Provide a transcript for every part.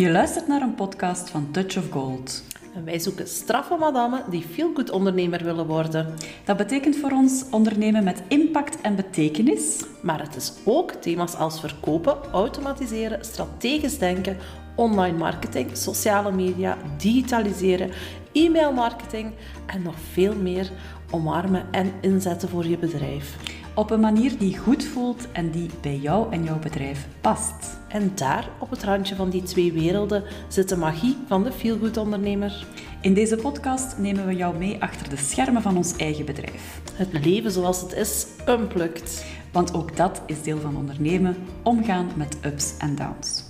Je luistert naar een podcast van Touch of Gold. En wij zoeken straffe madammen die feel-good ondernemer willen worden. Dat betekent voor ons ondernemen met impact en betekenis. Maar het is ook thema's als verkopen, automatiseren, strategisch denken, online marketing, sociale media, digitaliseren, e-mailmarketing en nog veel meer omarmen en inzetten voor je bedrijf. Op een manier die goed voelt en die bij jou en jouw bedrijf past. En daar, op het randje van die twee werelden, zit de magie van de feel-good ondernemer. In deze podcast nemen we jou mee achter de schermen van ons eigen bedrijf. Het leven zoals het is, unplugged. Want ook dat is deel van ondernemen, omgaan met ups en downs.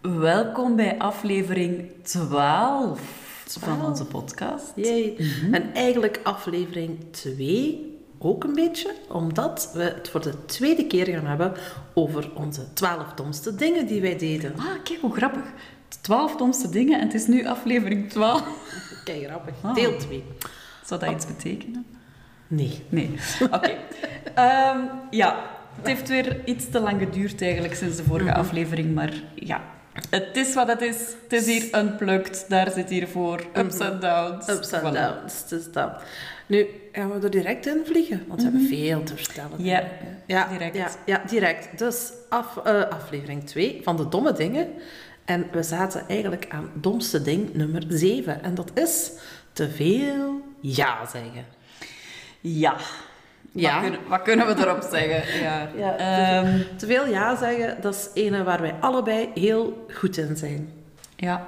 Welkom bij aflevering 12, van onze podcast. Yay. En eigenlijk aflevering 2 ook een beetje, omdat we het voor de tweede keer gaan hebben over onze 12 domste dingen die wij deden. Ah, kijk hoe grappig. 12 domste dingen en het is nu aflevering 12. Kijk, grappig. Ah. Deel 2. Zou dat iets betekenen? Nee. Nee. Oké. Ehm, ja, het heeft weer iets te lang geduurd eigenlijk sinds de vorige Mhm. aflevering, maar ja. Het is wat het is. Het is hier unplugged. Daar zit hier voor. Ups en downs. Mhm. Ups en Voilà. downs. Dus dat. Nu gaan we er direct in vliegen, want we hebben veel te vertellen. Mhm. Ja, ja direct. Ja, ja, direct. Dus af, eh, aflevering 2 van de domme dingen. En we zaten eigenlijk aan domste ding nummer 7. En dat is te veel ja zeggen. Ja. Ja. Wat, kunnen, wat kunnen we erop zeggen? Ja. Ja, Ehm, Te veel ja zeggen, dat is ene waar wij allebei heel goed in zijn. ja.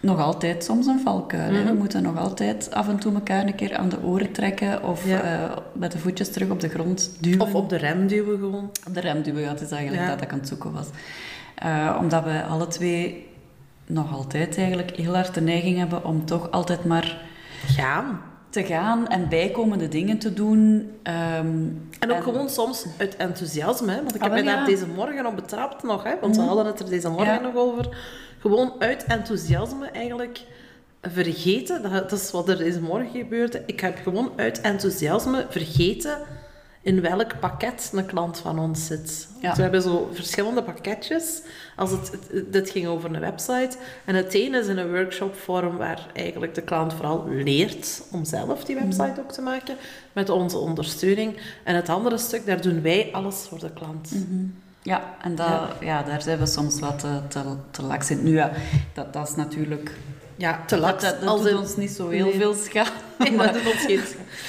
Nog altijd soms een valkuil. hè. We Mhm. moeten nog altijd af en toe elkaar een keer aan de oren trekken of Ja. eh, met de voetjes terug op de grond duwen. Of op de rem duwen gewoon. Op de rem duwen, ja, het is eigenlijk Ja. dat ik aan het zoeken was. Eh, omdat we alle twee nog altijd eigenlijk heel hard de neiging hebben om toch altijd maar Gaan. Te gaan en bijkomende dingen te doen. Ehm, En ook gewoon soms uit enthousiasme, hè? want ik Ah, heb wel, daar deze morgen op betrapt nog, hè? want we Mhm. hadden het er deze morgen Ja. nog over. Gewoon uit enthousiasme eigenlijk vergeten, dat, dat is wat er deze morgen gebeurde. Ik heb gewoon uit enthousiasme vergeten in welk pakket een klant van ons zit. Ja. We hebben zo verschillende pakketjes. Als het, het- dit ging over een website. En het ene is in een workshopvorm waar eigenlijk de klant vooral leert om zelf die website ook te maken. Met onze ondersteuning. En het andere stuk, daar doen wij alles voor de klant. ja, en dat, ja. daar zijn we soms wat te, te, te laks in. Nu ja, dat, dat is natuurlijk... Ja, te laks. dat, dat Als doet in- ons niet zo heel Nee. veel schade. Nee, dat doet, ons geen,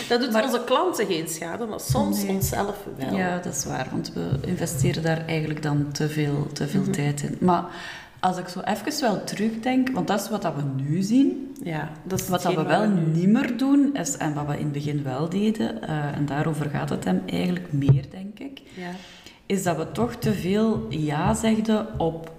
dat doet Maar- onze klanten geen schade, maar soms Nee. onszelf wel. Ja, dat is waar, want we investeren daar eigenlijk dan te veel, te Mhm. veel tijd in. Maar als ik zo even wel terugdenk, want dat is wat dat we nu zien. Ja, dat is Wat dat we wel niet meer doen, is, en wat we in het begin wel deden, eh, en daarover gaat het hem eigenlijk meer, denk ik, Ja. is dat we toch te veel ja zegden op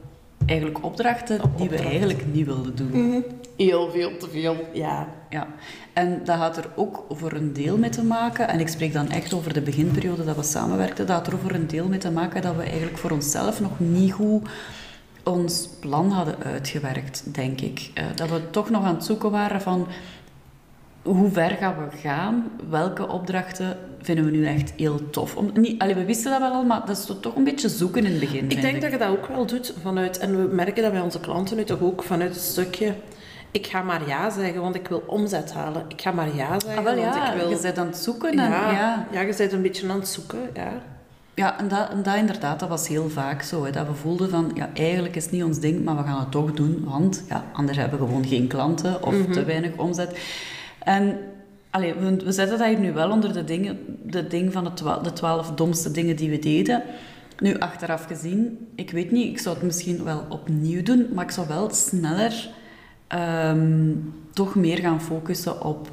eigenlijk opdrachten Op die we eigenlijk niet wilden doen. Mhm. Heel veel te veel. Ja. Ja, en dat had er ook voor een deel mee te maken, en ik spreek dan echt over de beginperiode dat we samenwerkten, dat had er voor een deel mee te maken dat we eigenlijk voor onszelf nog niet goed ons plan hadden uitgewerkt, denk ik. Eh, dat we toch nog aan het zoeken waren van hoe ver gaan we gaan, welke opdrachten vinden we nu echt heel tof. Om, niet, allee, we wisten dat wel al, maar dat is toch een beetje zoeken in het begin, Ik denk dat je dat ook wel doet vanuit, en we merken dat bij onze klanten nu toch ook vanuit het stukje, ik ga maar ja zeggen, want ik wil omzet halen. Ik ga maar ja zeggen, Ah, wel want ja, ik wil... je bent aan het zoeken. En, ja, ja. ja. je bent een beetje aan het zoeken, ja. Ja, en dat, en dat inderdaad, dat was heel vaak zo. Hè, dat we voelden van, ja, eigenlijk is het niet ons ding, maar we gaan het toch doen. Want ja, anders hebben we gewoon geen klanten of te weinig omzet. En allee, we, we zetten dat hier nu wel onder de dingen, de ding van de, twa- de twaalf domste dingen die we deden. Nu, achteraf gezien, ik weet niet, ik zou het misschien wel opnieuw doen, maar ik zou wel sneller ehm, toch meer gaan focussen op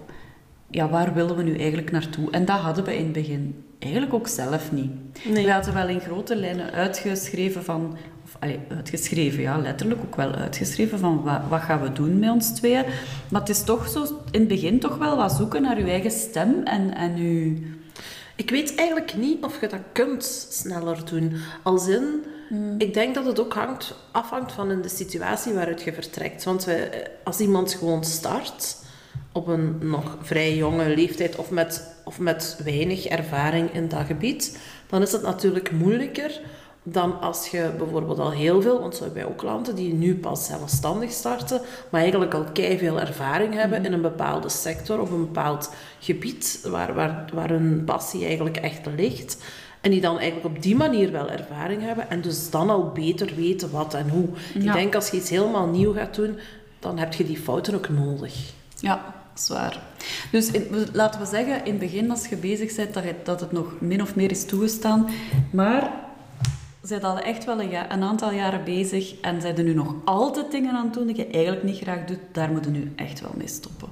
ja, waar willen we nu eigenlijk naartoe? En dat hadden we in het begin eigenlijk ook zelf niet. Nee. We hadden wel in grote lijnen uitgeschreven van... Of, allee, uitgeschreven, ja, letterlijk ook wel uitgeschreven van wat, wat gaan we doen met ons tweeën. Maar het is toch zo in het begin toch wel wat zoeken naar je eigen stem en, en je... Ik weet eigenlijk niet of je dat kunt sneller doen. Als in, ik denk dat het ook hangt, afhangt van in de situatie waaruit je vertrekt. Want we, als iemand gewoon start op een nog vrij jonge leeftijd of met, of met weinig ervaring in dat gebied, dan is het natuurlijk moeilijker dan als je bijvoorbeeld al heel veel, want zo hebben wij ook klanten die nu pas zelfstandig starten, maar eigenlijk al veel ervaring hebben in een bepaalde sector of een bepaald gebied waar, waar, waar hun passie eigenlijk echt ligt. En die dan eigenlijk op die manier wel ervaring hebben en dus dan al beter weten wat en hoe. Ik denk als je iets helemaal nieuw gaat doen, dan heb je die fouten ook nodig. Ja, zwaar. Dus in- laten we zeggen, in het begin als je bezig bent, dat, je- dat het nog min of meer is toegestaan. Maar zijn al echt wel een, ja- een aantal jaren bezig en zijn er nu nog altijd dingen aan het doen die je eigenlijk niet graag doet, daar moet je nu echt wel mee stoppen.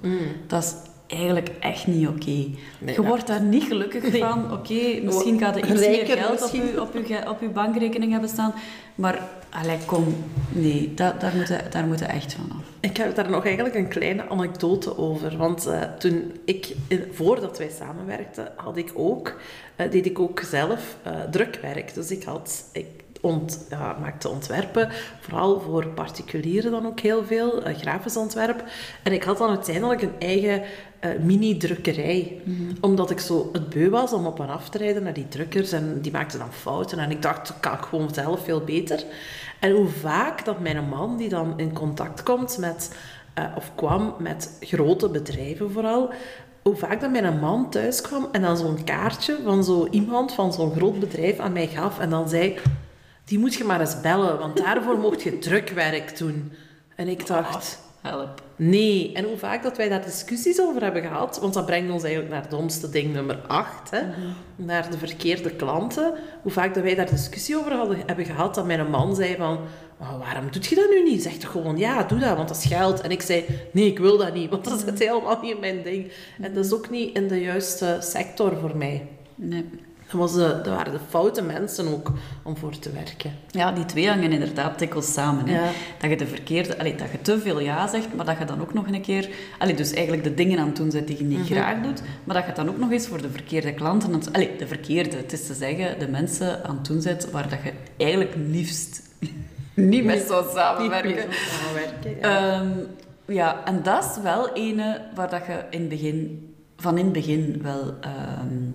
Dat is eigenlijk echt niet oké. Nee, je dat- wordt daar niet gelukkig Nee. van. Oké, misschien gaat er iets meer geld op misschien. je, op, je, op je bankrekening hebben staan, maar allee, kom, nee, da- daar moet je daar moet echt van af. Ik heb daar nog eigenlijk een kleine anekdote over. Want eh, toen ik, in- voordat wij samenwerkten, had ik ook, eh, deed ik ook zelf eh, drukwerk. Dus ik, had, ik ont, ja, maakte ontwerpen, vooral voor particulieren dan ook heel veel, eh, grafisch ontwerp. En ik had dan uiteindelijk een eigen eh, mini-drukkerij. Omdat ik zo het beu was om op en af te rijden naar die drukkers. En die maakten dan fouten. En ik dacht, dat kan ik gewoon zelf veel beter. En hoe vaak dat mijn man, die dan in contact komt met, eh, of kwam met grote bedrijven vooral, hoe vaak dat mijn man thuis kwam en dan zo'n kaartje van zo iemand van zo'n groot bedrijf aan mij gaf en dan zei, die moet je maar eens bellen, want daarvoor mocht je drukwerk doen. En ik dacht, Help. nee. En hoe vaak dat wij daar discussies over hebben gehad, want dat brengt ons eigenlijk naar het domste ding nummer 8, hè, naar de verkeerde klanten. Hoe vaak dat wij daar discussie over hadden, hebben gehad, dat mijn man zei van, "Maar waarom doet je dat nu niet? Zeg toch gewoon, ja, doe dat, want dat is geld. En ik zei, nee, ik wil dat niet, want dat is helemaal niet mijn ding. En dat is ook niet in de juiste sector voor mij. Nee. Dat, was de, dat waren de foute mensen ook om voor te werken. Ja, die twee hangen inderdaad dikwijls samen. Hè? Dat je de verkeerde, allee, dat je te veel ja zegt, maar dat je dan ook nog een keer, allee, dus eigenlijk de dingen aan het doen zet die je niet graag doet, maar dat je dan ook nog eens voor de verkeerde klanten, allee, de verkeerde, het is te zeggen, de mensen aan het doen zet waar dat je eigenlijk liefst niet mee zou samenwerken. Niet samenwerken, ja. Ehm, ja, en dat is wel ene waar dat je in het begin, van in het begin wel ehm,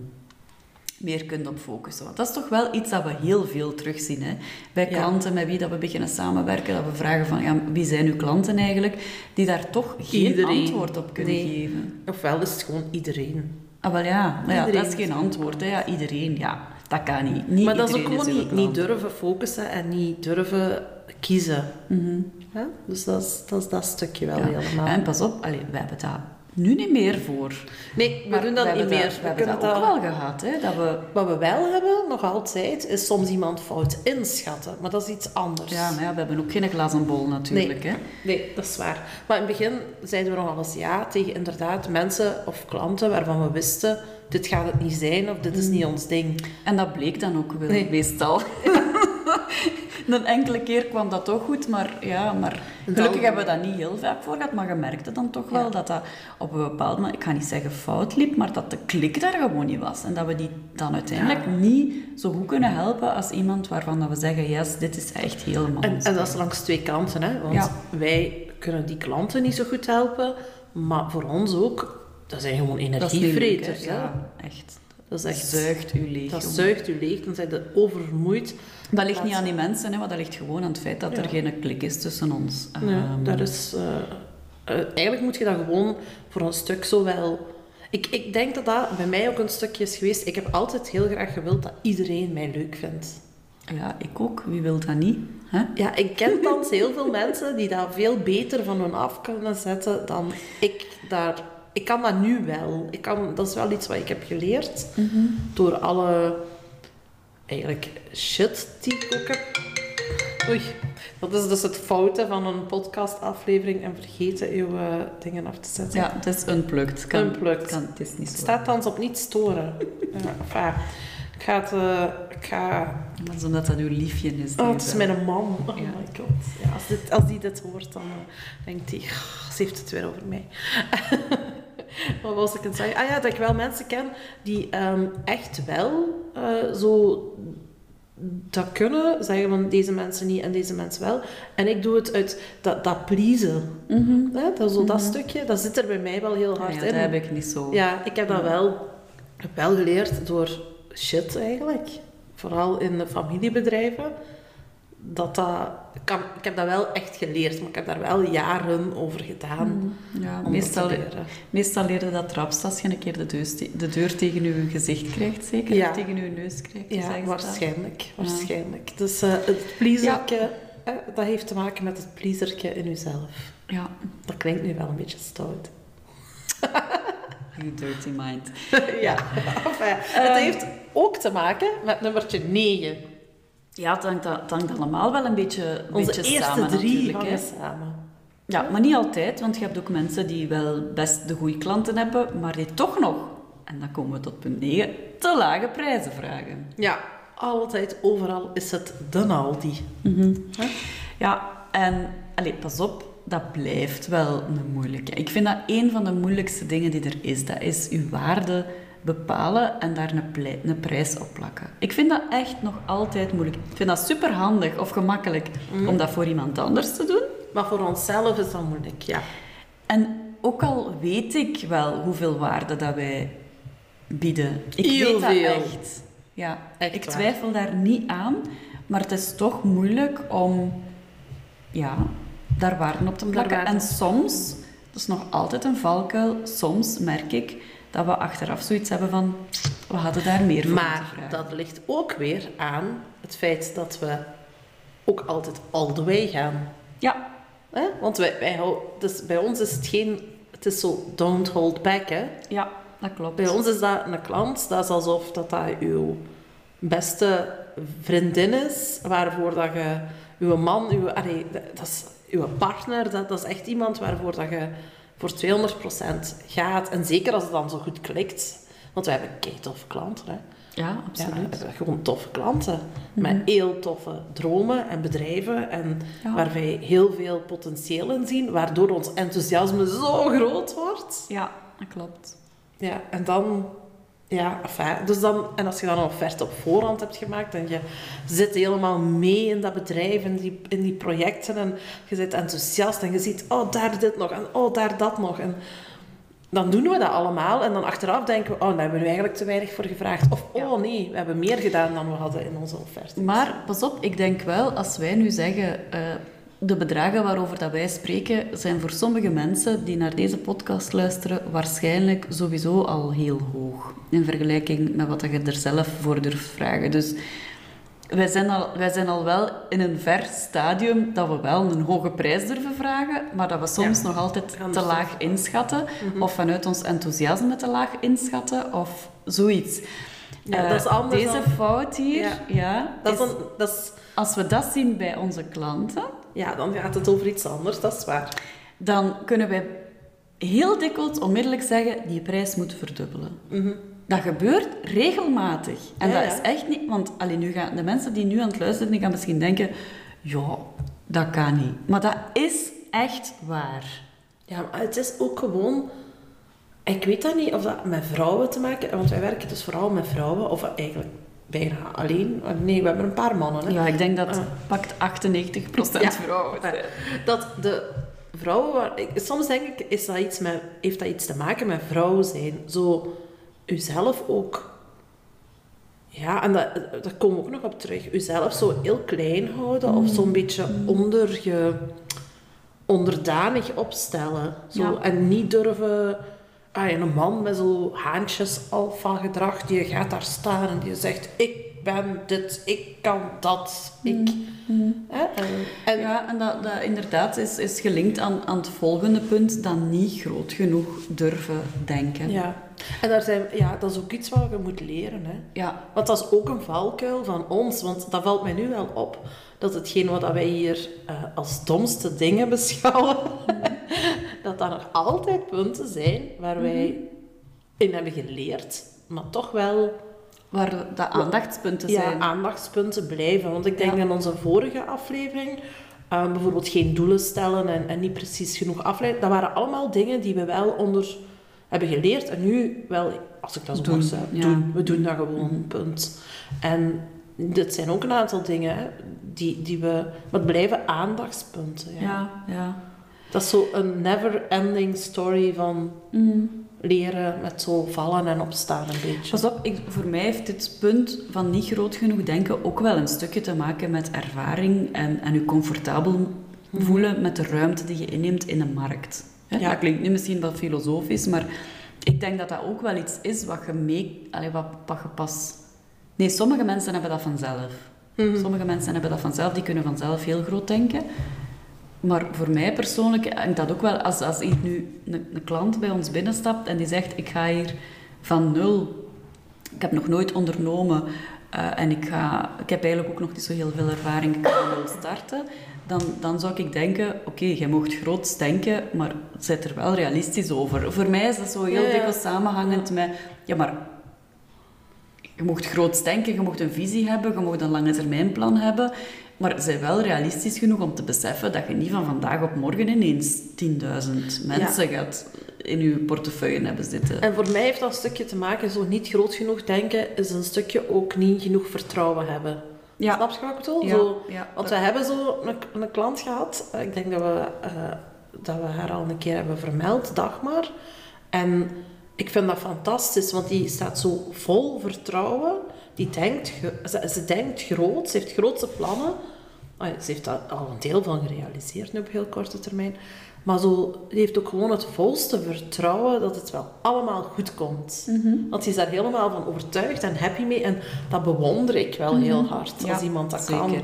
meer kunt op focussen. Want dat is toch wel iets dat we heel veel terugzien. Hè? Bij Ja. klanten met wie dat we beginnen samenwerken, dat we vragen van ja, wie zijn uw klanten eigenlijk, die daar toch geen Iedereen. antwoord op kunnen Nee. geven. Ofwel is het gewoon iedereen. Ah, wel ja, maar ja Iedereen dat is geen antwoord. Hè? Ja, iedereen, ja, dat kan niet. niet maar dat is ook gewoon niet, niet durven focussen en niet durven kiezen. Mhm. Ja? Dus dat is, dat is dat stukje wel helemaal. En pas op, allee, wij hebben dat nu niet meer voor. Nee, we Maar doen dat we niet meer. Dat, we we hebben dat ook dat... wel gehad, hè? Dat we, Wat we wel hebben, nog altijd, is soms iemand fout inschatten. Maar dat is iets anders. ja, maar ja, we hebben ook geen glazen bol natuurlijk, hè? Nee, dat is waar. Maar in het begin zeiden we nog alles ja tegen inderdaad mensen of klanten waarvan we wisten, dit gaat het niet zijn of dit is niet ons ding. En dat bleek dan ook wel, Nee. meestal. Een enkele keer kwam dat toch goed, maar ja, maar gelukkig hebben we dat niet heel vaak voor gehad, maar je merkte dan toch wel Ja. dat dat op een bepaald moment, ik ga niet zeggen fout liep, maar dat de klik daar gewoon niet was. En dat we die dan uiteindelijk niet zo goed kunnen helpen als iemand waarvan dat we zeggen, yes, dit is echt helemaal En, en dat is langs twee kanten, hè? want Ja. wij kunnen die klanten niet zo goed helpen, maar voor ons ook, dat zijn gewoon leuk, energievreters. hè. Ja, echt. Dat is echt Zuigt u leeg. Dat jongen. zuigt u leeg, dan zijn je oververmoeid. Dat ligt niet aan die mensen, hè, maar dat ligt gewoon aan het feit dat er geen klik is tussen ons. Ja, Ehm, dat is, eh, eh, eigenlijk moet je dat gewoon voor een stuk zo wel... Ik, ik denk dat dat bij mij ook een stukje is geweest. Ik heb altijd heel graag gewild dat iedereen mij leuk vindt. Ja, ik ook. Wie wil dat niet? Hè? Ja, ik ken thans heel veel mensen die dat veel beter van hun af kunnen zetten dan ik daar... Ik kan dat nu wel. Ik kan, dat is wel iets wat ik heb geleerd door alle eigenlijk shit die ik ook heb. Oei, dat is dus het foute van een podcastaflevering en vergeten uw eh, dingen af te zetten. Ja, het is unplugged. Kan, Unplugged. Kan, het is niet Het zo. staat thans op niet storen. Ja, enfin, ik ga het... eh, ik ga... Dat is omdat dat uw liefje is. Oh, het is mijn man. Oh Ja. my god. Ja, als, dit, als die dit hoort, dan eh, denkt hij... "Ah, Ze heeft het weer over mij. Wat was ik aan het zeggen? Ah ja, dat ik wel mensen ken die ehm, echt wel eh, zo dat kunnen. Zeggen van deze mensen niet en deze mensen wel. En ik doe het uit dat, dat pleasen. Mhm. Dat, zo, dat stukje, dat zit er bij mij wel heel hard ja, in. dat heb ik niet zo. Ja, ik heb dat wel, heb wel geleerd door shit eigenlijk. vooral in de familiebedrijven, dat dat... Kan, ik heb dat wel echt geleerd, maar ik heb daar wel jaren over gedaan. Ja, om meestal, dat te leren. meestal leerde dat traps als je een keer de deur, de deur tegen je gezicht krijgt, zeker? Ja. Of tegen je neus krijgt, Ja, dat. waarschijnlijk. waarschijnlijk. Dus eh, het pleaserke, eh, dat heeft te maken met het pleaserke in uzelf. Ja, Dat klinkt nu wel een beetje stout. you dirty mind. ja, enfin, het heeft ook te maken met nummertje 9. Ja, het hangt, het hangt allemaal wel een beetje, Onze beetje eerste samen drie natuurlijk. hangen Hè. samen. Ja, maar niet altijd, want je hebt ook mensen die wel best de goede klanten hebben, maar die toch nog, en dan komen we tot punt 9, te lage prijzen vragen. Ja, altijd, overal is het de Aldi. Hè? Ja, en allez, pas op, dat blijft wel een moeilijke. Ik vind dat een van de moeilijkste dingen die er is. Dat is uw waarde bepalen en daar een, prijs op plakken. Ik vind dat echt nog altijd moeilijk. Ik vind dat super handig of gemakkelijk om dat voor iemand anders te doen. Maar voor onszelf is dat moeilijk, ja. En ook al weet ik wel hoeveel waarde dat wij bieden. Ik Heel weet dat veel. echt. Ja, Echt ik waar. twijfel daar niet aan. Maar het is toch moeilijk om ja, daar waarde op te plakken. En soms, dat is nog altijd een valkuil, soms merk ik dat we achteraf zoiets hebben van... We hadden daar meer moeten Maar dat ligt ook weer aan het feit dat we ook altijd all the way gaan. Ja, Hè? Want wij, wij dus bij ons is het geen... Het is zo don't hold back, hè. ja, dat klopt. Bij ons is dat een klant, dat is alsof dat, dat uw beste vriendin is, waarvoor dat je uw man, uw, allee, dat is uw partner, dat, dat is echt iemand waarvoor dat je voor 200% gaat. En zeker als het dan zo goed klikt. Want wij hebben kei toffe klanten. Hè. Ja, Ja, we absoluut. hebben gewoon toffe klanten. Met heel toffe dromen en bedrijven. En Ja. waar wij heel veel potentieel in zien. Waardoor ons enthousiasme zo groot wordt. Ja, dat klopt. Ja, en dan... Ja, enfin, dus dan, en als je dan een offerte op voorhand hebt gemaakt en je zit helemaal mee in dat bedrijf, in die, in die projecten en je bent enthousiast en je ziet, oh, daar dit nog en oh, daar dat nog. En dan doen we dat allemaal en dan achteraf denken we, oh, daar hebben we nu eigenlijk te weinig voor gevraagd. Of, oh nee, we hebben meer gedaan dan we hadden in onze offerte. Maar pas op, ik denk wel, als wij nu zeggen, eh, de bedragen waarover dat wij spreken, zijn voor sommige mensen die naar deze podcast luisteren waarschijnlijk sowieso al heel hoog. In vergelijking met wat je er zelf voor durft vragen. Dus wij zijn, al, wij zijn al wel in een ver stadium dat we wel een hoge prijs durven vragen, maar dat we soms Ja. nog altijd te laag inschatten, of vanuit ons enthousiasme te laag inschatten, of zoiets. Ja, Eh, dat is anders Deze dan- fout hier, Ja. ja, Dat is dat is, als we dat zien bij onze klanten, ja, dan gaat het over iets anders, dat is waar. dan kunnen wij heel dikwijls onmiddellijk zeggen, die prijs moet verdubbelen. Dat gebeurt regelmatig. En Ja, dat ja. is echt niet... Want allee, nu gaan, de mensen die nu aan het luisteren, die gaan misschien denken... Ja, dat kan niet. Maar dat is echt waar. Ja, maar het is ook gewoon... Ik weet dat niet of dat met vrouwen te maken... Want wij werken dus vooral met vrouwen. Of eigenlijk bijna alleen. Nee, we hebben een paar mannen. Hè. Ja, ik denk dat pakt 98% Ja. vrouwen zijn. Dat de vrouwen... waar- ik- Soms denk ik, is dat iets met, heeft dat iets te maken met vrouw zijn. Zo, uzelf ook... Ja, en dat, daar komen we ook nog op terug. Uzelf zo heel klein houden. Of zo'n beetje onder je... Onderdanig opstellen. Zo, Ja. En niet durven... Ah, een man met zo haantjes alfa gedrag, die gaat daar staan en die zegt, ik ben dit, ik kan dat, ik... Hè? En, en Ja, en dat, dat inderdaad is, is gelinkt aan, aan het volgende punt, dan niet groot genoeg durven denken. Ja, en daar zijn, ja, dat is ook iets wat je moet leren. Hè. Ja, Want dat is ook een valkuil van ons. Want dat valt mij nu wel op. Dat hetgeen wat wij hier eh, als domste dingen beschouwen... dat nog altijd punten zijn waar wij in hebben geleerd. Maar toch wel waar de aandachtspunten ja, zijn. aandachtspunten blijven. Want ik denk Ja. in onze vorige aflevering... eh, bijvoorbeeld geen doelen stellen en, en niet precies genoeg afleiden. Dat waren allemaal dingen die we wel onder hebben geleerd. En nu wel, als ik dat zo Doen, mag zeggen, ja. doen. We doen dat gewoon, punt. En dit zijn ook een aantal dingen hè, die, die we... Maar het blijven aandachtspunten. Ja. Ja, ja. Dat is zo een never-ending story van leren met zo vallen en opstaan een beetje. Pas op, ik, voor mij heeft dit punt van niet groot genoeg denken ook wel een stukje te maken met ervaring en, en je comfortabel voelen met de ruimte die je inneemt in een markt. Ja. Dat klinkt nu misschien wat filosofisch, maar ik denk dat dat ook wel iets is wat je mee... Allee, wat, wat je pas... Nee, sommige mensen hebben dat vanzelf. Sommige mensen hebben dat vanzelf, die kunnen vanzelf heel groot denken. Maar voor mij persoonlijk hangt dat ook wel... Als, als ik nu een, een klant bij ons binnenstapt en die zegt, ik ga hier van nul... Ik heb nog nooit ondernomen eh, en ik, ga, ik heb eigenlijk ook nog niet zo heel veel ervaring, ik ga van nul starten. Dan, dan zou ik denken, oké, je mocht groots denken, maar zet er wel realistisch over. Voor mij is dat zo heel Ja, ja. dikwijls samenhangend met... Ja, maar je mocht groots denken, je mocht een visie hebben, je mocht een lange termijnplan hebben. Maar zij wel realistisch genoeg om te beseffen dat je niet van vandaag op morgen ineens 10.000 mensen gaat in je portefeuille hebben zitten. En voor mij heeft dat een stukje te maken, zo niet groot genoeg denken, is een stukje ook niet genoeg vertrouwen hebben. Ja. Snap je wat ik bedoel? Ja, Zo, ja, want we hebben zo een, een klant gehad, eh, ik denk dat we, eh, dat we haar al een keer hebben vermeld, Dagmar. En ik vind dat fantastisch, want die staat zo vol vertrouwen. Die denkt, ze, ze denkt groot, ze heeft grootse plannen. Ja, ze heeft daar al een deel van gerealiseerd nu op heel korte termijn. Maar zo, die heeft ook gewoon het volste vertrouwen dat het wel allemaal goed komt. Want die is daar helemaal van overtuigd en happy mee. En dat bewonder ik wel heel hard Ja, als iemand dat kan.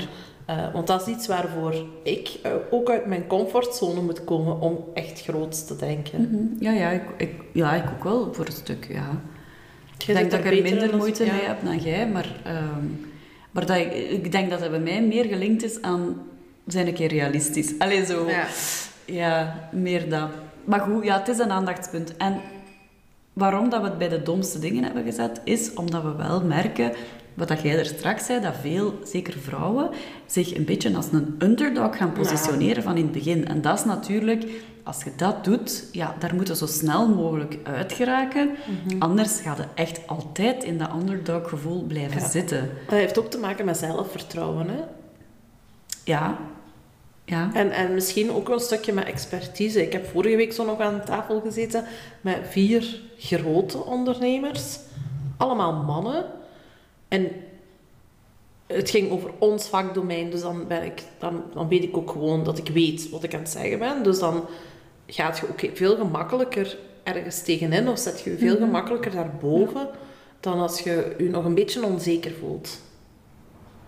Eh, want dat is iets waarvoor ik eh, ook uit mijn comfortzone moet komen om echt groot te denken. Mhm. Ja, ja, ik, ik, ja, ik ook wel voor een stuk, ja. Ik denk dat ik er minder als- moeite ja. mee heb dan jij, maar, ehm, maar dat ik, ik denk dat het bij mij meer gelinkt is aan zijn een keer realistisch. Allee, zo. Ja. Ja, meer dat. Maar goed, ja, het is een aandachtspunt. En waarom dat we het bij de domste dingen hebben gezet, is omdat we wel merken, wat dat jij er straks zei, dat veel, zeker vrouwen, zich een beetje als een underdog gaan positioneren van in het begin. En dat is natuurlijk, als je dat doet, ja, daar moeten zo snel mogelijk uit geraken. Anders gaat het echt altijd in dat underdog gevoel blijven Ja. zitten. Dat heeft ook te maken met zelfvertrouwen. Hè? Ja. Ja. En, en misschien ook een stukje met expertise. Ik heb vorige week zo nog aan tafel gezeten met vier grote ondernemers. Allemaal mannen. En het ging over ons vakdomein. Dus dan, ben ik, dan, dan weet ik ook gewoon dat ik weet wat ik aan het zeggen ben. Dus dan gaat je ook veel gemakkelijker ergens tegenin. Of zet je veel gemakkelijker daarboven. Dan als je je nog een beetje onzeker voelt.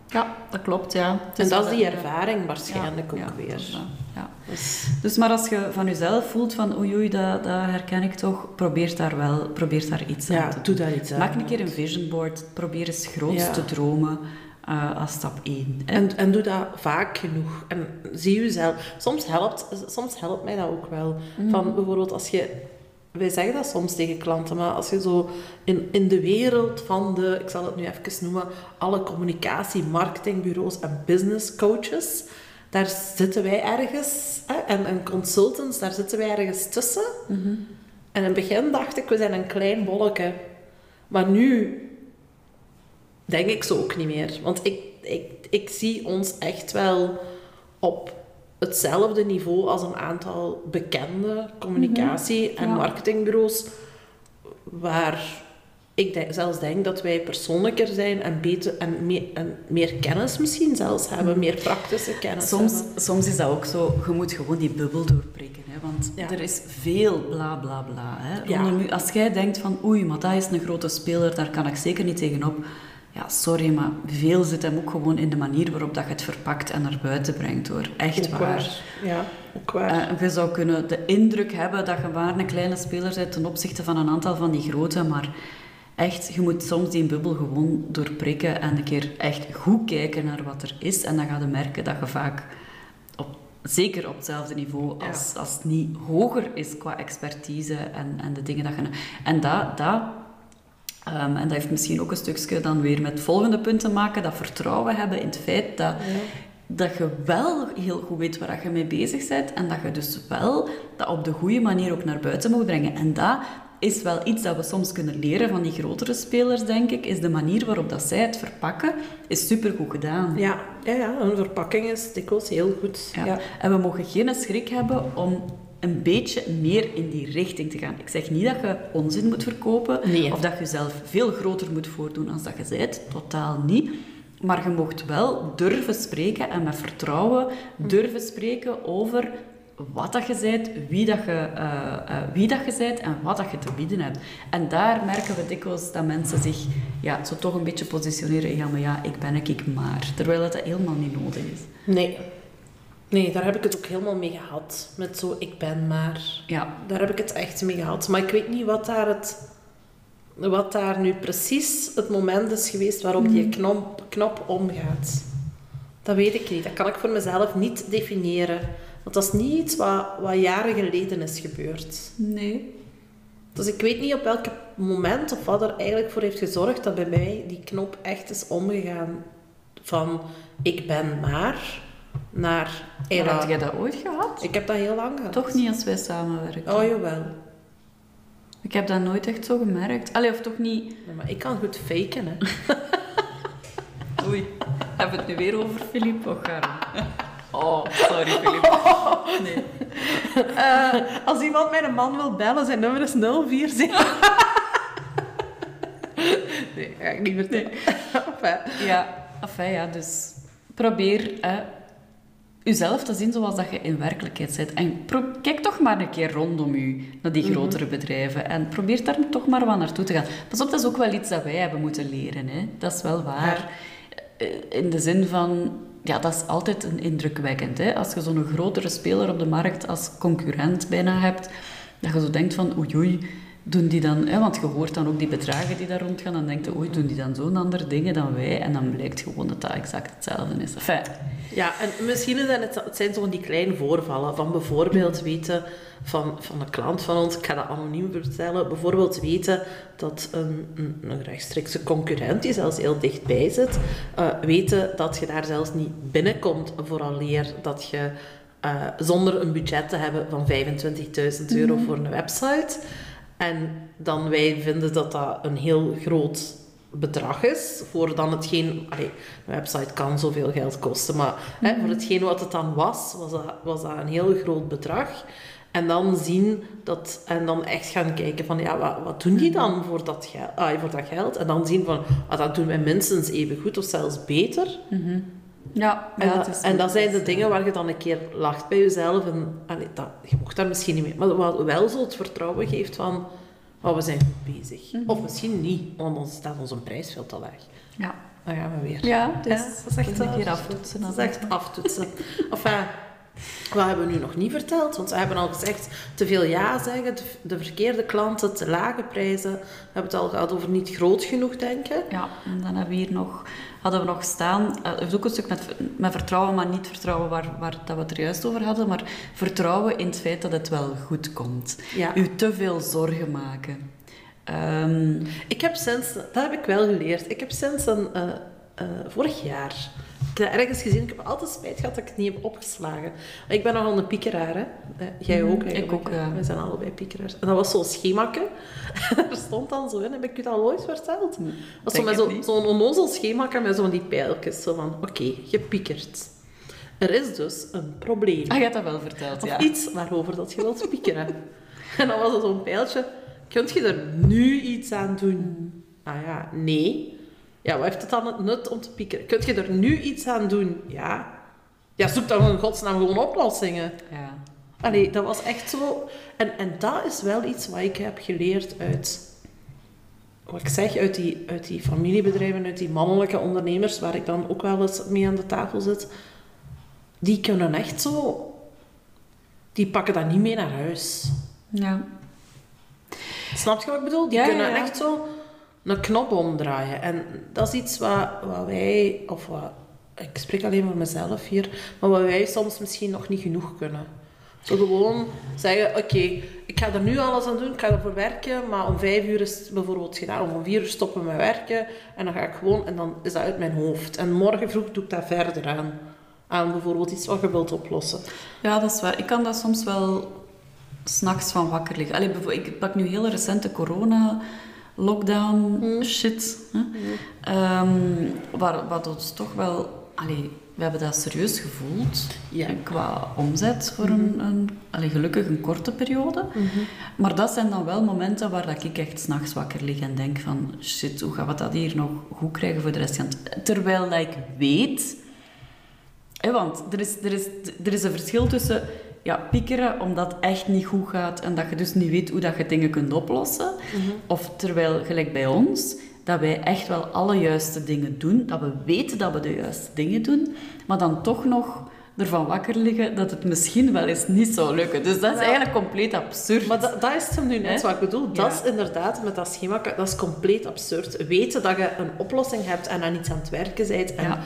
ja, dat klopt, ja. En dat is die ervaring waarschijnlijk Ja, ook ja, weer. Ja. Dus- Dus maar als je van jezelf voelt van oei oei, dat, dat herken ik toch, probeer daar wel probeer daar iets aan Ja, te doe doen. daar iets aan. Maak een keer een vision board, probeer eens groot Ja. te dromen eh, als stap 1. En, en doe dat vaak genoeg. En zie jezelf. Soms helpt, soms helpt mij dat ook wel. Mhm. Van bijvoorbeeld als je... Wij zeggen dat soms tegen klanten, maar als je zo in, in de wereld van de, ik zal het nu even noemen, alle communicatie, marketingbureaus en business coaches, daar zitten wij ergens, hè, en, en consultants, daar zitten wij ergens tussen. Mhm. En in het begin dacht ik, we zijn een klein bolletje. Maar nu denk ik zo ook niet meer. Want ik, ik, ik zie ons echt wel op hetzelfde niveau als een aantal bekende communicatie- en Ja. marketingbureaus, waar ik denk, zelfs denk dat wij persoonlijker zijn en, beter, en, meer, en meer kennis misschien zelfs hebben, meer praktische kennis Soms, hebben. soms is dat ook zo, je moet gewoon die bubbel doorprikken. Hè, want Ja. er is veel bla bla bla. Hè, Ja. Als jij denkt van oei, maar dat is een grote speler, daar kan ik zeker niet tegenop. Ja, sorry, maar veel zit hem ook gewoon in de manier waarop dat je het verpakt en naar buiten brengt hoor. Echt waar. Ja, ook waar. Eh, je zou kunnen de indruk hebben dat je maar een kleine speler bent ten opzichte van een aantal van die grote, maar echt, je moet soms die bubbel gewoon doorprikken en een keer echt goed kijken naar wat er is. En dan ga je merken dat je vaak, op, zeker op hetzelfde niveau, Ja. als, als het niet hoger is qua expertise en, en de dingen dat je... En dat... dat ehm, en dat heeft misschien ook een stukje dan weer met het volgende punt te maken, dat vertrouwen hebben in het feit dat, dat je wel heel goed weet waar je mee bezig bent en dat je dus wel dat op de goede manier ook naar buiten moet brengen. En dat is wel iets dat we soms kunnen leren van die grotere spelers, denk ik, is de manier waarop dat zij het verpakken, is supergoed gedaan. Ja, Ja, ja, een verpakking is dikwijls heel goed. Ja. Ja. En we mogen geen schrik hebben om een beetje meer in die richting te gaan. Ik zeg niet dat je onzin moet verkopen Nee. of dat je jezelf veel groter moet voordoen dan dat je bent. Totaal niet. Maar je mocht wel durven spreken en met vertrouwen durven spreken over wat dat je bent, wie dat je, eh, wie dat je bent en wat dat je te bieden hebt. En daar merken we dikwijls dat mensen zich ja, zo toch een beetje positioneren. Ja, maar ja, ik ben ik, ik maar. Terwijl het helemaal niet nodig is. Nee. Nee, daar heb ik het ook helemaal mee gehad. Met zo, ik ben maar... Ja, Daar heb ik het echt mee gehad. Maar ik weet niet wat daar, het, wat daar nu precies het moment is geweest waarop die knop, knop omgaat. Dat weet ik niet. Dat kan ik voor mezelf niet definiëren. Want dat is niet iets wat, wat jaren geleden is gebeurd. nee. Dus ik weet niet op welk moment of wat er eigenlijk voor heeft gezorgd dat bij mij die knop echt is omgegaan van ik ben maar naar Maar had jij dat ooit gehad? Ik heb dat heel lang gehad. Toch niet als wij samenwerken. Oh, jawel. Ik heb dat nooit echt zo gemerkt. Allee, of toch niet... Nee, maar ik kan goed faken, hè. Oei, hebben we het nu weer over Filip? Oh, sorry Filip. Nee. Eh, als iemand mijn man wil bellen, zijn nummer is 047. nee, ga ik niet vertellen. Ja, enfin ja, dus probeer hè, jezelf te zien zoals dat je in werkelijkheid bent. En kijk toch maar een keer rondom u, naar die grotere bedrijven. En probeer daar toch maar wat naartoe te gaan. Pas op, dat is ook wel iets dat wij hebben moeten leren. Hè. Dat is wel waar. Eh, In de zin van... Ja, dat is altijd een indrukwekkend. Hè? Als je zo'n grotere speler op de markt als concurrent bijna hebt, dat je zo denkt van oei doen die dan... Hè, want je hoort dan ook die bedragen die daar rondgaan, dan denk je oei, doen die dan zo'n andere dingen dan wij? En dan blijkt gewoon dat dat exact hetzelfde is. Enfin, Ja, en misschien zijn het, het zijn zo die kleine voorvallen. Van bijvoorbeeld weten van, van een klant van ons, ik ga dat anoniem vertellen, bijvoorbeeld weten dat een, een, een rechtstreekse concurrent, die zelfs heel dichtbij zit, eh, weten dat je daar zelfs niet binnenkomt vooraleer dat je eh, zonder een budget te hebben van 25.000 euro voor een website. En dan wij vinden dat dat een heel groot bedrag is voor dan hetgeen... Allee, een website kan zoveel geld kosten, maar hè, voor hetgeen wat het dan was, was dat, was dat een heel groot bedrag. En dan zien dat... En dan echt gaan kijken van, ja, wat, wat doen die dan voor dat, geld, ah, voor dat geld? En dan zien van, ah, dat doen wij minstens even goed of zelfs beter. Ja, En, ja, dat, en zijn de dingen waar je dan een keer lacht bij jezelf. En, allee, dat, je mocht daar misschien niet mee. Maar wat wel zo het vertrouwen geeft van... Oh, we zijn goed bezig. Mhm. Of misschien niet, want dan staat onze prijs veel te laag. Ja, Dan gaan we weer. ja, dus Ja, dat is echt een waar. keer aftoetsen. Dat is echt aftoetsen. enfin, wat hebben we nu nog niet verteld? Want we hebben al gezegd, te veel ja zeggen, de, de verkeerde klanten, te lage prijzen. We hebben het al gehad over niet groot genoeg denken. Ja, en dan hebben we hier nog, hadden we nog staan, het heeft ook een stuk met, met vertrouwen, maar niet vertrouwen waar, waar dat we het er juist over hadden, maar vertrouwen in het feit dat het wel goed komt. Ja. U te veel zorgen maken. Ehm, Ik heb sinds, dat heb ik wel geleerd, ik heb sinds een, eh, eh, vorig jaar, ik heb dat ergens gezien, ik heb altijd spijt gehad dat ik het niet heb opgeslagen. Maar ik ben nogal een piekeraar, hè. Eh, Jij ook ik eigenlijk. ook, ja. We zijn allebei piekeraars. En dat was zo'n schemakke. Daar stond dan zo in, heb ik je dat al ooit verteld? Dat was zo met zo- zo'n onnozel met zo'n die pijltjes. Zo van, oké, je piekert. Er is dus een probleem. ah, je hebt dat wel verteld, Of ja. iets waarover dat je wilt piekeren. en dan was er zo'n pijltje. Kunt je er nu iets aan doen? Ah ja, nee. Ja, wat heeft het dan het nut om te piekeren? Kunt je er nu iets aan doen? Ja. Ja, zoek dan in godsnaam gewoon oplossingen. Ja. Allee, dat was echt zo... En, en dat is wel iets wat ik heb geleerd uit... Wat ik zeg, uit die, uit die familiebedrijven, uit die mannelijke ondernemers, waar ik dan ook wel eens mee aan de tafel zit. Die kunnen echt zo... Die pakken dat niet mee naar huis. ja. Snap je wat ik bedoel? Die Ja, ja, kunnen ja. echt zo een knop omdraaien. En dat is iets wat, wat wij, of wat, ik spreek alleen voor mezelf hier, maar wat wij soms misschien nog niet genoeg kunnen. Zo gewoon zeggen, oké, ik ga er nu alles aan doen, ik ga ervoor werken, maar om vijf uur is het bijvoorbeeld gedaan, om vier uur stoppen met werken, en dan ga ik gewoon, en dan is dat uit mijn hoofd. En morgen vroeg doe ik dat verder aan. Aan bijvoorbeeld iets wat je wilt oplossen. Ja, dat is waar. Ik kan daar soms wel s'nachts van wakker liggen. Allee, ik pak nu heel recente corona lockdown shit. Hè? Ehm, waar, wat ons toch wel allee, we hebben dat serieus gevoeld. Ja. Qua omzet voor een, een allee, gelukkig een korte periode. Maar dat zijn dan wel momenten waar dat ik echt s'nachts wakker lig en denk van... Shit, hoe gaan we dat hier nog goed krijgen voor de rest van het... Terwijl dat ik weet... Hè, want er is, er, is, er is een verschil tussen ja, piekeren omdat het echt niet goed gaat en dat je dus niet weet hoe dat je dingen kunt oplossen. Of terwijl, gelijk bij ons, dat wij echt wel alle juiste dingen doen, dat we weten dat we de juiste dingen doen, maar dan toch nog ervan wakker liggen dat het misschien wel eens niet zou lukken. Dus dat is Ja. eigenlijk compleet absurd. Maar dat, dat is hem nu net wat ik bedoel. Dat Ja. is inderdaad met dat schema, dat is compleet absurd. Weten dat je een oplossing hebt en aan iets aan het werken bent en Ja.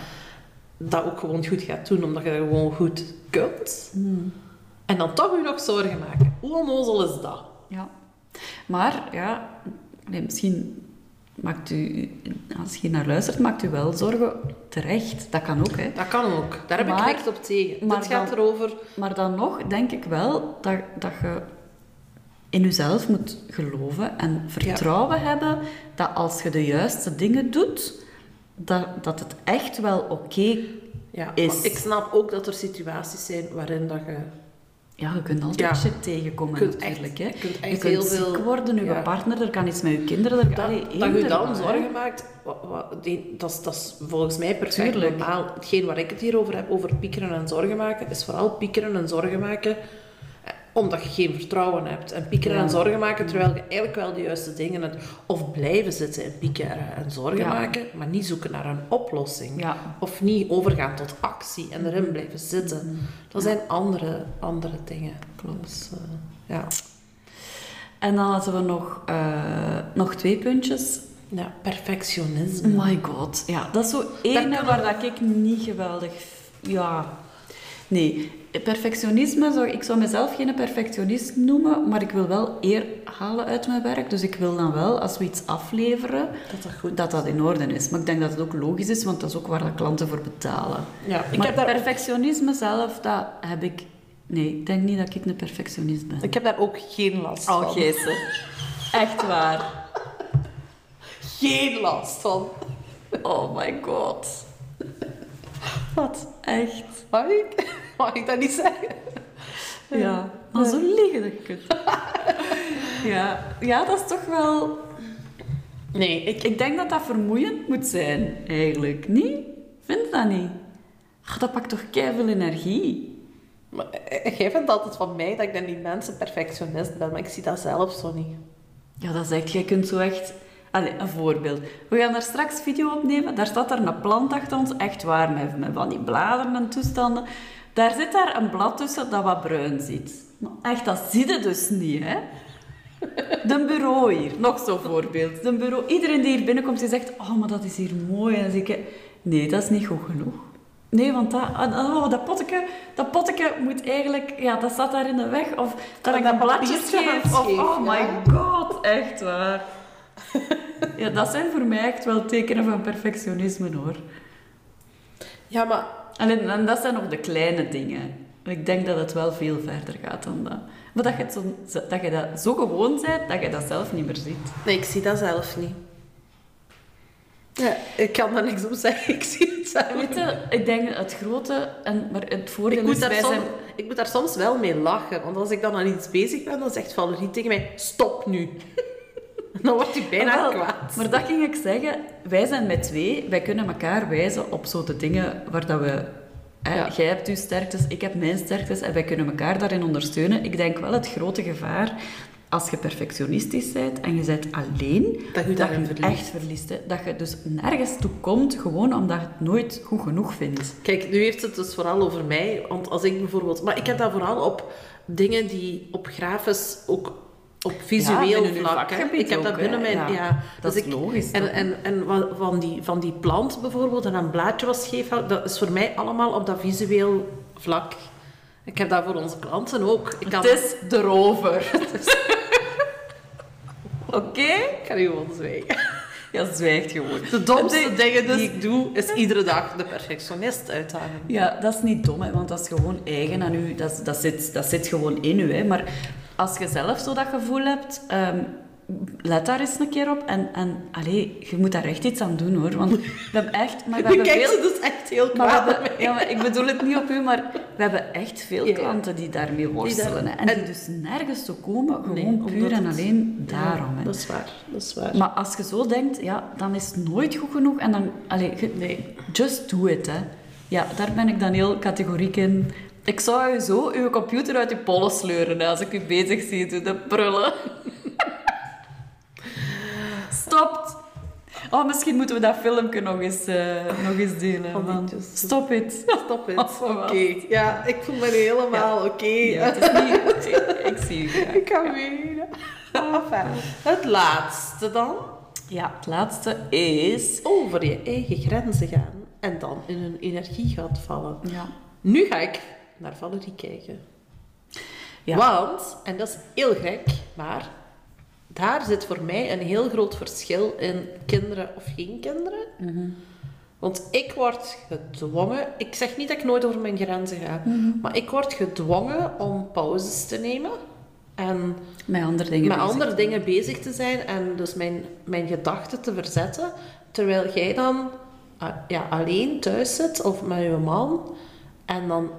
dat ook gewoon goed gaat doen, omdat je dat gewoon goed kunt. Hmm. En dan toch je nog zorgen maken. Hoe onnozel is dat? Ja. Maar, ja, nee, misschien maakt u, als je naar luistert, maakt u wel zorgen terecht. Dat kan ook, hè. Dat kan ook. Daar heb Maar- ik niks op tegen. maar Het gaat dan- erover... Maar dan nog denk ik wel dat, dat je in jezelf moet geloven en vertrouwen hebben dat als je de juiste dingen doet, dat, dat het echt wel oké... Ja, Is- ik snap ook dat er situaties zijn waarin dat je... Ja, je kunt altijd Ja. shit tegenkomen kunt echt- hè. je kunt je kunt heel ziek veel- worden, je ja. partner, er kan iets met je kinderen. Er Dat, kan, allee, dat je dan wat, zorgen maakt, wa- wa- die- dat, is, dat is volgens mij perfect Tuurlijk. normaal. Hetgeen waar ik het hier over heb, over piekeren en zorgen maken, is vooral piekeren en zorgen maken omdat je geen vertrouwen hebt. En piekeren Ja. en zorgen maken terwijl je eigenlijk wel de juiste dingen hebt. Of blijven zitten en piekeren en zorgen Ja. maken, maar niet zoeken naar een oplossing. Ja. Of niet overgaan tot actie en erin blijven zitten. Dat zijn andere, andere dingen. Dus, eh, ja. En dan hadden we nog, eh, nog twee puntjes. ja, perfectionisme. My god, ja, dat is zo ene kunnen waar dat ik niet geweldig... Ja, nee. Perfectionisme, zou, ik zou mezelf geen perfectionist noemen, maar ik wil wel eer halen uit mijn werk. Dus ik wil dan wel, als we iets afleveren, Dat dat goed dat dat in orde is. Maar ik denk dat het ook logisch is, want dat is ook waar de klanten voor betalen. Ja, ik maar heb daar perfectionisme zelf, dat heb ik... Nee, ik denk niet dat ik een perfectionist ben. Ik heb daar ook geen last van. Oh, Gijssen. Echt waar. Geen last van. Oh my god. Wat? Echt. Mag ik? Mag ik dat niet zeggen? Ja, maar zo liggen dat je kunt. Ja, ja, dat is toch wel... Nee, ik... Ik denk dat dat vermoeiend moet zijn, eigenlijk. Niet? Vind je dat niet? Ach, dat pakt toch veel energie? Maar, eh, jij vindt altijd van mij dat ik dan niet mensen perfectionist ben, maar ik zie dat zelf zo niet. Ja, dat is echt... Je kunt zo echt... Allee, een voorbeeld. We gaan daar straks video opnemen. Daar staat er een plant achter ons. Echt waar, met, met van die bladeren en toestanden. Daar zit daar een blad tussen dat wat bruin ziet. Maar echt, dat zie je dus niet, hè? De bureau hier, nog zo'n voorbeeld. De bureau, iedereen die hier binnenkomt, die zegt, oh, maar dat is hier mooi. En dan zeg ik, nee, dat is niet goed genoeg. Nee, want dat, oh, dat potje, dat potje moet eigenlijk, ja, dat staat daar in de weg. Of dat ik dat een bladje scheef. Of, oh my god, echt waar. Ja, dat zijn voor mij echt wel tekenen van perfectionisme, hoor. Ja, maar... En, en dat zijn nog de kleine dingen. Ik denk dat het wel veel verder gaat dan dat. Maar dat je, het zo, dat, je dat zo gewoon bent, dat je dat zelf niet meer ziet. Nee, ik zie dat zelf niet. Ja, ik kan daar niks op zeggen. Ik zie het zelf Weet je, ik denk het grote, en, maar het voordeel Ik moet, is, daar wij soms, zijn... ik moet daar soms wel mee lachen. Want als ik dan aan iets bezig ben, dan zegt Valerie tegen mij... Stop nu. Dan wordt hij bijna wel, kwaad. Maar dat ging ik zeggen. Wij zijn met twee. Wij kunnen elkaar wijzen op zo de dingen waar dat we... Hè, Ja. Jij hebt uw sterktes, ik heb mijn sterktes. En wij kunnen elkaar daarin ondersteunen. Ik denk wel het grote gevaar... Als je perfectionistisch bent en je bent alleen, Dat je verliest. echt verliest. Hè. Dat je dus nergens toe komt, gewoon omdat je het nooit goed genoeg vindt. Kijk, nu heeft het dus vooral over mij. Want als ik bijvoorbeeld... Maar ik heb dat vooral op dingen die op grafisch ook... Op visueel vlak. hè. Ik heb dat binnen mijn... Ja, Ja, dat dus is ik- logisch, En, en, en van die, van die plant bijvoorbeeld, en een blaadje was scheef, dat is voor mij allemaal op dat visueel vlak. Ik heb dat voor onze klanten ook. Ik kan, Het is erover. Oké? Ik ga nu gewoon zwijgen. Ja, zwijgt gewoon. De domste dingen dus- die ik doe, is iedere dag de perfectionist uithangen. Ja, dat is niet dom, hè, want dat is gewoon eigen aan u. Dat, dat, zit, dat zit gewoon in u. Hè. Maar als je zelf zo dat gevoel hebt, ehm, let daar eens een keer op. En, en allee, je moet daar echt iets aan doen hoor. Want we hebben echt... Maar we hebben Kijk, veel... ze dus echt heel Maar kwaad. hebben, ja, maar ik bedoel het niet op u, maar we hebben echt veel Ja. klanten die daarmee worstelen. daar- en die en- dus nergens toe komen, gewoon Nee, puur en alleen daarom. dat is waar, dat is waar. Maar als je zo denkt, ja, dan is het nooit goed genoeg. En dan, allee, je- Nee. just do it, hè. Ja, daar ben ik dan heel categoriek in. Ik zou u zo uw computer uit je pollen sleuren als ik u bezig zie de prullen. Stopt! Oh, misschien moeten we dat filmpje nog eens, eh, nog eens delen. Stop it. Stop het. Oh, Oké. Ja, ik voel me helemaal oké. Ja, het is niet... Ik, ik zie u graag. Ik ga weer. Ah, fijn. Het laatste dan. Ja, het laatste is... Over je eigen grenzen gaan. En dan in een energie gaat vallen. Ja. Nu ga ik naar Valerie kijken. Ja. Want, en dat is heel gek, maar daar zit voor mij een heel groot verschil in kinderen of geen kinderen. Mhm. Want ik word gedwongen, ik zeg niet dat ik nooit over mijn grenzen ga, Mhm. maar ik word gedwongen om pauzes te nemen en Met andere dingen met bezig. andere dingen bezig te zijn en dus mijn, mijn gedachten te verzetten. Terwijl jij dan ah, ja, alleen thuis zit of met je man en dan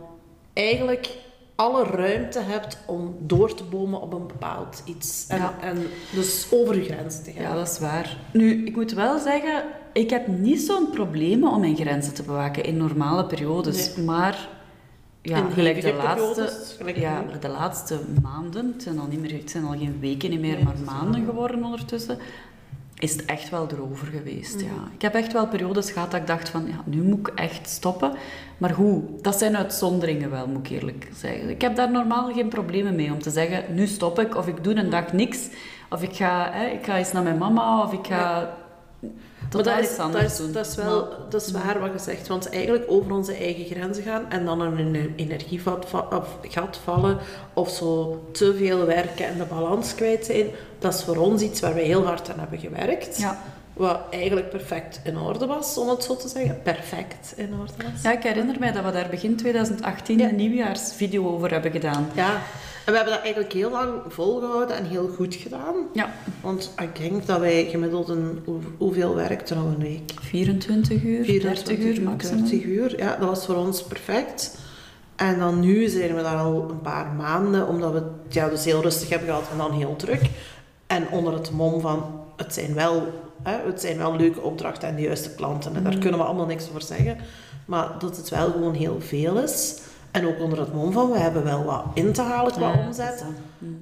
eigenlijk alle ruimte hebt om door te bomen op een bepaald iets. En, Ja. en dus over je grenzen te gaan. Ja, dat is waar. Nu, ik moet wel zeggen, ik heb niet zo'n probleem om mijn grenzen te bewaken in normale periodes. Maar ja, In gelijk de laatste, gelijk ja, de laatste maanden, het zijn al, niet meer, het zijn al geen weken niet meer, Nee, maar maanden. geworden ondertussen, is het echt wel erover geweest. Mhm. Ja. Ik heb echt wel periodes gehad dat ik dacht van, ja, nu moet ik echt stoppen. Maar goed, dat zijn uitzonderingen wel, moet ik eerlijk zeggen. Ik heb daar normaal geen problemen mee om te zeggen, nu stop ik, of ik doe een dag niks. Of ik ga, hè, ik ga eens naar mijn mama, of ik ga Maar totaal dat is, dat, is, dat is wel Maar- dat is waar wat je zegt. Want eigenlijk over onze eigen grenzen gaan en dan een energievat va- of gat vallen of zo te veel werken en de balans kwijt zijn, dat is voor ons iets waar wij heel hard aan hebben gewerkt. ja. Wat eigenlijk perfect in orde was, om het zo te zeggen. Perfect in orde was. ja, ik herinner mij dat we daar begin 2018 Ja. een nieuwjaarsvideo over hebben gedaan. Ja, en we hebben dat eigenlijk heel lang volgehouden en heel goed gedaan. Ja, Want ik denk dat wij gemiddeld een... hoe- Hoeveel werkten we een week? 24 uur, 30 uur maximum. 30 uur, ja, dat was voor ons perfect. En dan nu zijn we daar al een paar maanden, omdat we het ja, dus heel rustig hebben gehad en dan heel druk. En onder het mom van, het zijn wel, hè, het zijn wel leuke opdrachten en de juiste klanten. En daar Mhm. kunnen we allemaal niks over zeggen. Maar dat het wel gewoon heel veel is. En ook onder het mom van, we hebben wel wat in te halen qua Ja, omzet.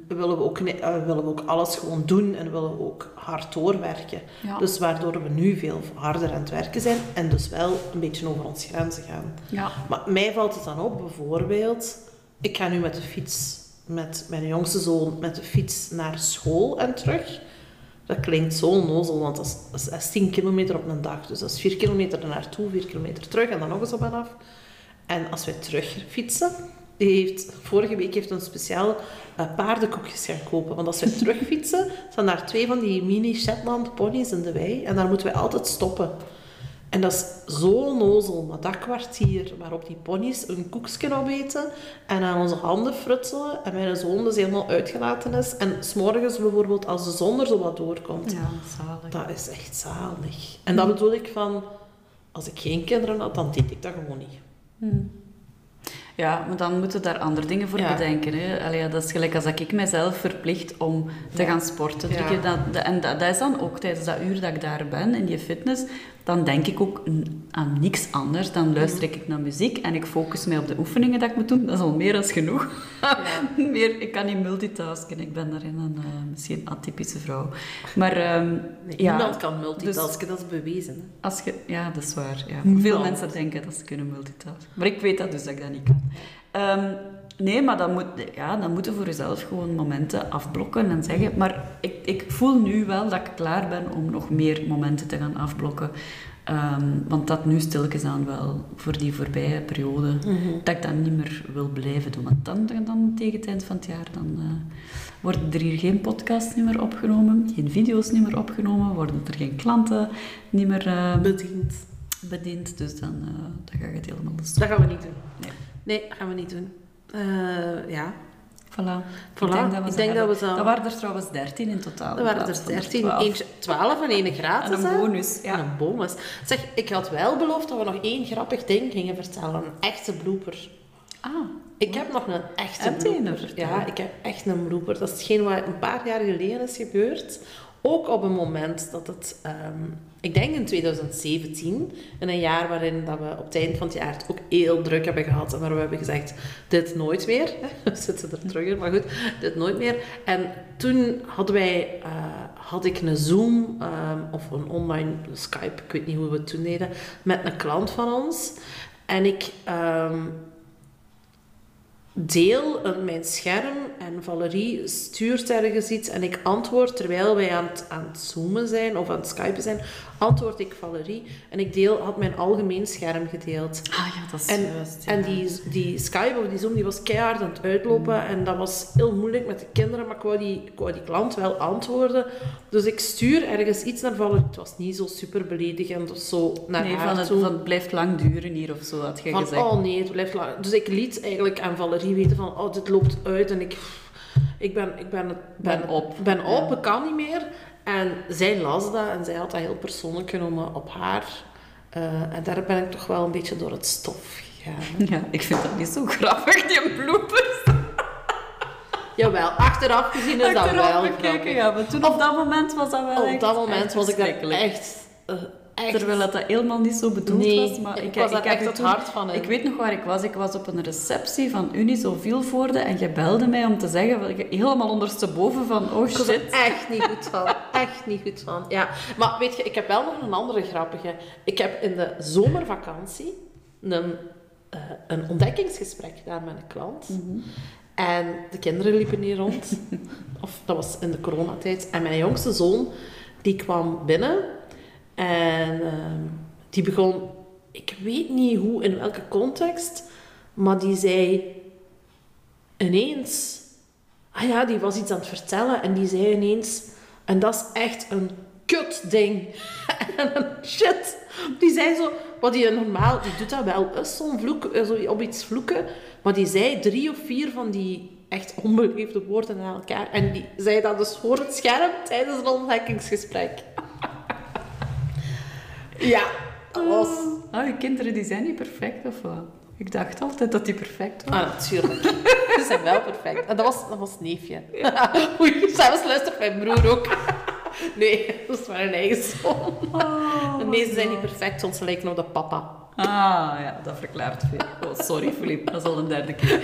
We willen we ook, eh, willen we ook alles gewoon doen en willen we ook hard doorwerken. Ja. Dus waardoor we nu veel harder aan het werken zijn en dus wel een beetje over ons grenzen gaan. ja. Maar mij valt het dan op, bijvoorbeeld, ik ga nu met de fiets, met mijn jongste zoon, met de fiets naar school en terug. Dat klinkt zo onnozel, want dat is, dat is- dat is 10 kilometer op een dag. Dus dat is 4 kilometer er naartoe, 4 kilometer terug en dan nog eens op en af. En als wij terug fietsen, heeft, vorige week heeft een speciaal eh, paardenkoekjes gaan kopen. Want als wij terugfietsen, staan daar twee van die mini Shetland ponies in de wei. En daar moeten wij altijd stoppen. En dat is zo onnozel, maar dat kwartier waarop die ponies een koekje opeten en aan onze handen frutselen en mijn zoon dus helemaal uitgelaten is. En s'morgens bijvoorbeeld, als de zon er zo wat doorkomt, ja, zalig. dat is echt zalig. En dat bedoel ik van, als ik geen kinderen had, dan deed ik dat gewoon niet. Hm. Ja, maar dan moeten daar andere dingen voor Ja. bedenken. Hè. Allee, ja, dat is gelijk als dat ik mezelf verplicht om te Ja. gaan sporten. Drie keer dat- en dat, dat is dan ook tijdens dat uur dat ik daar ben, in die fitness, dan denk ik ook aan niks anders. Dan luister ik naar muziek en ik focus mij op de oefeningen dat ik moet doen. Dat is al meer dan genoeg. meer, ik kan niet multitasken. Ik ben daarin een, eh, misschien een atypische vrouw. Maar Nee, ja, niemand kan multitasken, dat is bewezen. hè. als je, ja, dat is waar. Ja. Veel mensen denken dat ze kunnen multitasken. Maar ik weet dat dus dat ik dat niet kan. Ehm, nee, maar dan, moet, ja, dan moeten voor jezelf gewoon momenten afblokken en zeggen... Maar ik, ik voel nu wel dat ik klaar ben om nog meer momenten te gaan afblokken. Ehm, want dat nu stilletjes aan wel voor die voorbije periode... Dat ik dat niet meer wil blijven doen. Want dan, dan, tegen het eind van het jaar... Dan eh, worden er hier geen podcasts meer opgenomen. Geen video's niet meer opgenomen. Worden er geen klanten niet meer... eh, Bediend. bediend. Dus dan, eh dan ga je het helemaal de Dat gaan we niet doen. Nee. Nee, gaan we niet doen. Eh, ja. Voilà. Voilà, Ik denk dat we ik ze denk dat hebben. we zo- Dat waren er trouwens 13 in totaal. Er waren er van 13, 12. eentje 12 en één gratis. En een bonus, ja. En een bonus. Zeg, ik had wel beloofd dat we nog één grappig ding gingen vertellen. Een echte blooper. Ah, Ik heb nog een echte blooper. Ja, ik heb echt een blooper. Dat is hetgeen wat een paar jaar geleden is gebeurd. Ook op een moment dat het, ehm, ik denk in 2017, in een jaar waarin dat we op het eind van het jaar ook heel druk hebben gehad. En waar we hebben gezegd, dit nooit meer. We zitten er terug in, maar goed, dit nooit meer. En toen hadden wij, eh, had ik een Zoom ehm, of een online Skype, ik weet niet hoe we het toen deden, met een klant van ons. En ik... ehm, deel mijn scherm en Valerie stuurt ergens iets en ik antwoord terwijl wij aan het, aan het zoomen zijn of aan het skypen zijn, antwoord ik Valerie en ik deel, had mijn algemeen scherm gedeeld. ah ja, dat is En, juist. ja. en die, die Skype of die Zoom die was keihard aan het uitlopen en dat was heel moeilijk met de kinderen, maar ik wou die, ik wou die klant wel antwoorden. Dus ik stuur ergens iets naar Valerie. Het was niet zo super beledigend of zo naar nee, haar van het, van het blijft lang duren hier of zo, had je Van, gezegd. oh nee, het blijft lang. Dus ik liet eigenlijk aan Valerie weten van, oh, dit loopt uit en ik, ik ben, ik ben, ben, Ben op. ben op, Ja. ik kan niet meer. En zij las dat en zij had dat heel persoonlijk genomen op haar. Eh, en daar ben ik toch wel een beetje door het stof gegaan. Ja, ik vind dat niet zo grappig, die bloopers. Jawel, achteraf gezien is dat wel bekeken, grappig. ja. Maar toen op dat moment was dat wel Op echt- dat moment was ik daar echt... eh, echt Terwijl dat, dat helemaal niet zo bedoeld Nee, was. Maar ik ik, was ik heb echt het hart van. Ik weet nog waar ik was. Ik was op een receptie van Unizo Vilvoorde en je belde mij om te zeggen, ik helemaal ondersteboven van, oh Ik was er shit. echt niet goed van. Echt niet goed van. Ja. Maar weet je, ik heb wel nog een andere grappige. Ik heb in de zomervakantie een, eh, een ontdekkingsgesprek gedaan met een klant. En de kinderen liepen hier rond. of dat was in de coronatijd. En mijn jongste zoon, die kwam binnen. En ehm, die begon... Ik weet niet hoe, in welke context. Maar die zei ineens... Ah ja, die was iets aan het vertellen en die zei ineens... En dat is echt een kut ding. en shit. Die zei zo... Wat die normaal... Die doet dat wel eens, zo'n vloek, eh, zo op iets vloeken. Maar die zei drie of vier van die echt onbeleefde woorden aan elkaar. En die zei dat dus voor het scherm tijdens een ontdekkingsgesprek. ja, dat was... Oh, je kinderen die zijn niet perfect, of wat? Ik dacht altijd dat die perfect waren. Ah, natuurlijk. Ze zijn wel perfect. En dat was, dat was neefje. Oei, zelfs luistert mijn broer ook. Nee, dat is maar een eigen zoon. Oh, nee, ze zijn niet perfect, want ze lijken op de papa. Ah, ja, dat verklaart veel. Oh, sorry, Filip, dat is al een derde keer.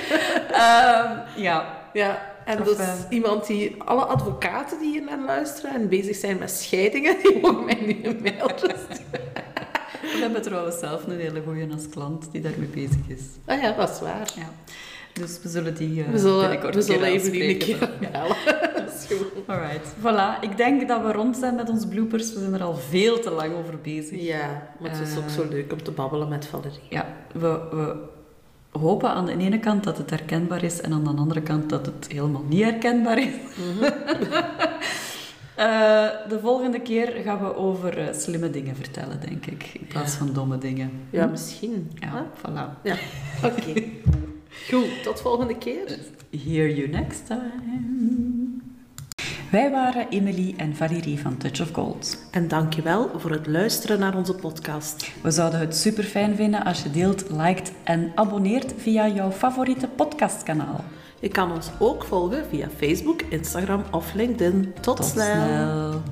Ehm, ja, Ja, en Of, dus iemand die... Alle advocaten die hier naar luisteren en bezig zijn met scheidingen, die mogen mij nu een sturen. we hebben trouwens zelf een hele goeie als klant die daarmee bezig is. Ah ja, dat is waar. Ja. Dus we zullen die eh We zullen, binnenkort we zullen even die een keer bellen. Dat is goed. Alright, voilà. Ik denk dat we rond zijn met onze bloopers. We zijn er al veel te lang over bezig. Ja, maar het is ook Eh, zo leuk om te babbelen met Valerie. Ja, we, we hopen aan de ene kant dat het herkenbaar is en aan de andere kant dat het helemaal niet herkenbaar is. Eh, de volgende keer gaan we over eh, slimme dingen vertellen, denk ik, in plaats Ja. van domme dingen. Ja, misschien. Ja, Huh? voilà. Ja, oké. Goed, tot volgende keer. Hear you next time. Wij waren Emily en Valerie van Touch of Gold. En dankjewel voor het luisteren naar onze podcast. We zouden het super fijn vinden als je deelt, liked en abonneert via jouw favoriete podcastkanaal. Je kan ons ook volgen via Facebook, Instagram of LinkedIn. Tot, Tot snel. snel.